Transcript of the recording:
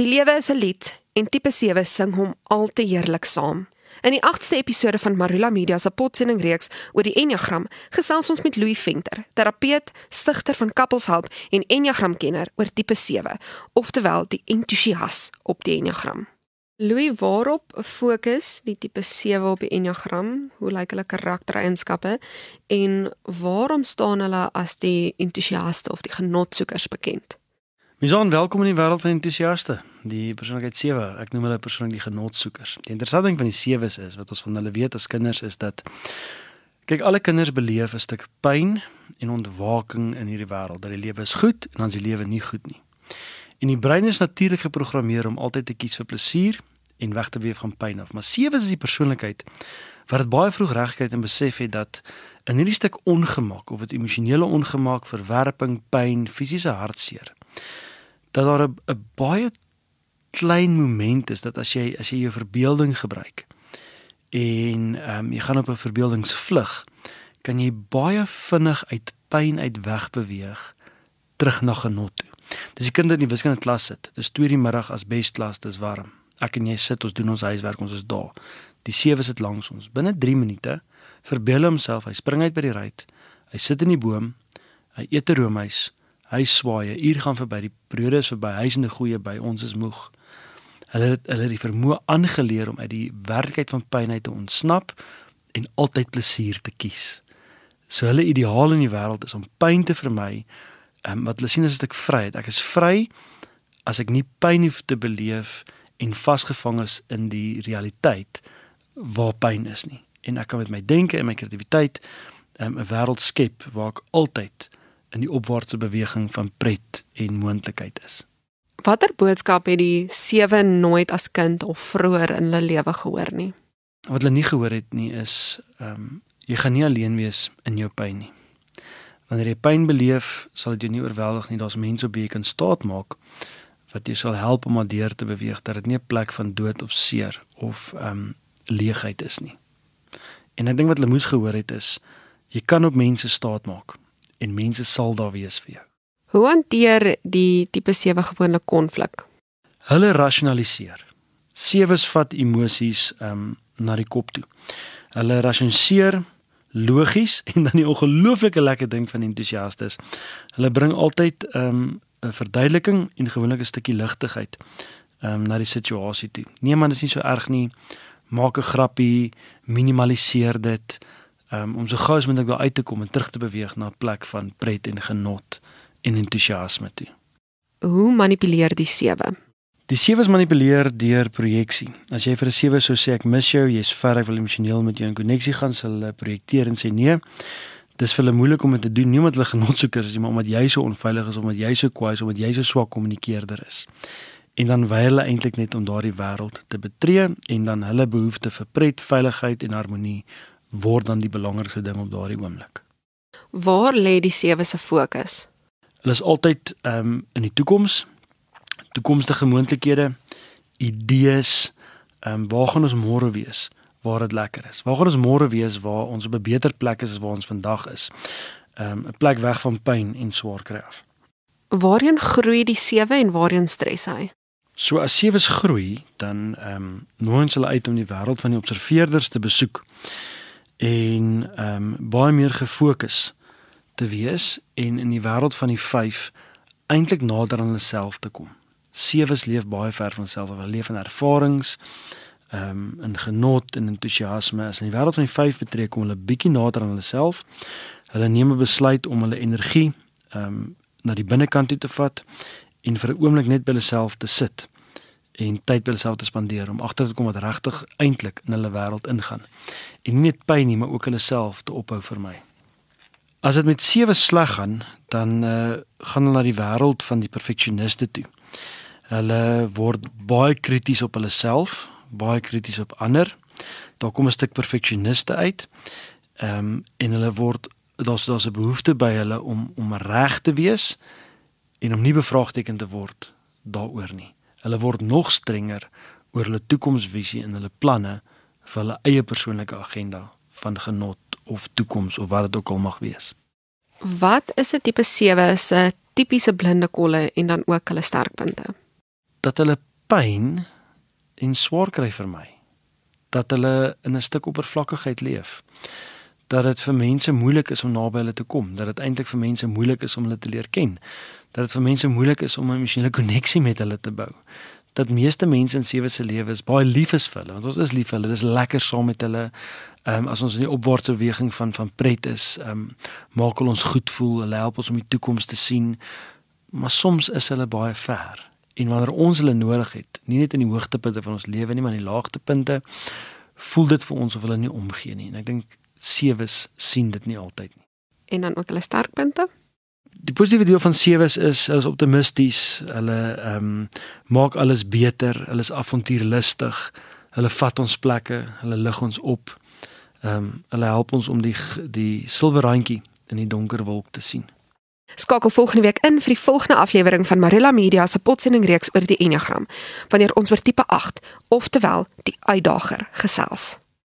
Die lewe is 'n lied en tipe 7 sing hom al te heerlik saam. In die 8ste episode van Marula Media se potsending reeks oor die Enneagram, gesels ons met Louis Venter, terapeut, stigter van Couples Help en Enneagramkenner oor tipe 7, oftewel die entoesias op die Enneagram. Louis, waarop fokus die tipe 7 op die Enneagram? Hoe lyk hulle karaktereienskappe en waarom staan hulle as die entoesiaste of die genotsoekers bekend? Mison, welkom in die wêreld van entoesiaste. Die persoonlikheid 7, ek noem hulle persoonlik die genotsoekers. Die interessante ding van die 7's is wat ons van hulle weet as kinders is dat kyk alle kinders beleef 'n stuk pyn en ontwaking in hierdie wêreld dat die lewe is goed en dan is die lewe nie goed nie. En die brein is natuurlik geprogrammeer om altyd te kies vir plesier en weg te beweeg van pyn af. Maar 7 is die persoonlikheid wat dit baie vroeg regkry en besef het dat in hierdie stuk ongemak of dit emosionele ongemak, verwerping, pyn, fisiese hartseer dat daar 'n baie klein moment is dat as jy as jy jou verbeelding gebruik en ehm um, jy gaan op 'n verbeeldingsvlug kan jy baie vinnig uit pyn uit wegbeweeg terug na genot toe. Dis die kinders in die wiskunde klas sit. Dis 2:00 die middag as besklas, dis warm. Ek en jy sit, ons doen ons huiswerk, ons is daar. Die sewe sit langs ons. Binne 3 minute verbeel homself, hy spring uit by die ruit. Hy sit in die boom. Hy eet 'n roomys hy swaai, 'n uur gaan verby, die brode is verby, hy's in 'n goeie by, ons is moeg. Hulle het hulle het die vermoë aangeleer om uit die werklikheid van pyn uit te ontsnap en altyd plesier te kies. So hulle ideaal in die wêreld is om pyn te vermy. Ehm um, wat hulle sien is dat ek vry is. Ek is vry as ek nie pyn hoef te beleef en vasgevang is in die realiteit waar pyn is nie. En ek kan met my denke en my kreatiwiteit ehm, 'n um, wêreld skep waar ek altyd in die opwaartse beweging van pret en moontlikheid is. Watter boodskap het die sewe nooit as kind of vroeër in hulle lewe gehoor nie? Wat hulle nie gehoor het nie is ehm um, jy gaan nie alleen wees in jou pyn nie. Wanneer jy pyn beleef, sal dit jou nie oorweldig nie. Daar's mense op wie jy kan staat maak wat jou sal help om daardeur te beweeg dat dit nie 'n plek van dood of seer of ehm um, leegheid is nie. En ek dink wat hulle moes gehoor het is jy kan op mense staat maak en mense sal daar wees vir jou. Hoe hanteer die tipe 7 gewoonlik konflik? Hulle rasionaliseer. Sewes vat emosies ehm um, na die kop toe. Hulle rasionaliseer logies en dan die ongelooflike lekker ding van entoesiastes. Hulle bring altyd ehm um, 'n verduideliking en gewoonlik 'n stukkie ligtigheid ehm um, na die situasie toe. Nee man, dit is nie so erg nie. Maak 'n grappie, minimaliseer dit um, om so gou as moontlik daar uit te kom en terug te beweeg na 'n plek van pret en genot en entoesiasme toe. Hoe manipuleer die sewe? Die sewe manipuleer deur projeksie. As jy vir 'n sewe sou sê ek mis jou, jy's ver ek wil emosioneel met jou in koneksie gaan, sal hulle projekteer en sê nee. Dis vir hulle moeilik om dit te doen, nie omdat hulle genotsoekers is nie, maar omdat jy so onveilig is, omdat jy so kwaai is, omdat jy so swak kommunikeerder is. En dan wy hulle eintlik net om daardie wêreld te betree en dan hulle behoefte vir pret, veiligheid en harmonie word dan die belangrikste ding op daardie oomblik. Waar lê die sewe se fokus? Hulle is altyd ehm um, in die toekoms, toekomstige moontlikhede, idees, ehm um, waar gaan ons môre wees? Waar dit lekker is. Waar gaan ons môre wees waar ons op 'n beter plek is as waar ons vandag is? Ehm um, 'n plek weg van pyn en swaar kry af. Waarheen groei die sewe en waarheen stres hy? So as sewes groei, dan ehm um, nooi ons hulle uit om die wêreld van die observeerders te besoek en ehm um, baie meer gefokus te wees en in die wêreld van die 5 eintlik nader aan hulle self te kom. Sewes leef baie ver van self, hulle leef in ervarings, ehm um, in genot en entoesiasme. As in die wêreld van die 5 betree kom hulle bietjie nader aan hulle self. Hulle neem 'n besluit om hulle energie ehm um, na die binnekant toe te vat en vir 'n oomblik net by hulle self te sit en tyd by hulself te spandeer om agter te kom wat regtig eintlik in hulle wêreld ingaan. En nie net pyn nie, maar ook hulle self te ophou vir my. As dit met sewe sleg gaan, dan uh, gaan hulle na die wêreld van die perfeksioniste toe. Hulle word baie krities op hulle self, baie krities op ander. Daar kom 'n stuk perfeksioniste uit. Ehm um, en hulle word daar's daar's 'n behoefte by hulle om om reg te wees en om nie bevraagteken te word daaroor nie. Hulle word nog strenger oor hulle toekomsvisie en hulle planne vir hulle eie persoonlike agenda van genot of toekoms of wat dit ook al mag wees. Wat is 'n tipe 7 se tipiese blinde kolle en dan ook hulle sterkpunte? Dat hulle pyn en swaar kry vir my. Dat hulle in 'n stuk oppervlakkigheid leef. Dat dit vir mense moeilik is om naby hulle te kom, dat dit eintlik vir mense moeilik is om hulle te leer ken. Dat dit vir mense moeilik is om 'n emosionele koneksie met hulle te bou. Dat meeste mense in sewe se lewe is baie lief is vir hulle, want ons is lief vir hulle. Dis lekker saam met hulle. Ehm um, as ons in die opwaartse beweging van van pret is, ehm um, maak hulle ons goed voel, hulle help ons om die toekoms te sien. Maar soms is hulle baie ver en wanneer ons hulle nodig het, nie net in die hoogtepunte van ons lewe nie, maar in die laagtepunte, voel dit vir ons of hulle nie omgee nie. En ek dink sewes sien dit nie altyd nie. En dan ook hulle sterkpunte? Die positiewe deel van sewes is hulle is optimisties, hulle ehm um, maak alles beter, hulle is avontuurlustig, hulle vat ons plekke, hulle lig ons op. Ehm um, hulle help ons om die die silwerrandjie in die donker wolk te sien. Skakel volgende week in vir die volgende aflewering van Marula Media se potsending reeks oor die Enneagram, wanneer ons oor tipe 8, oftewel die uitdager, gesels.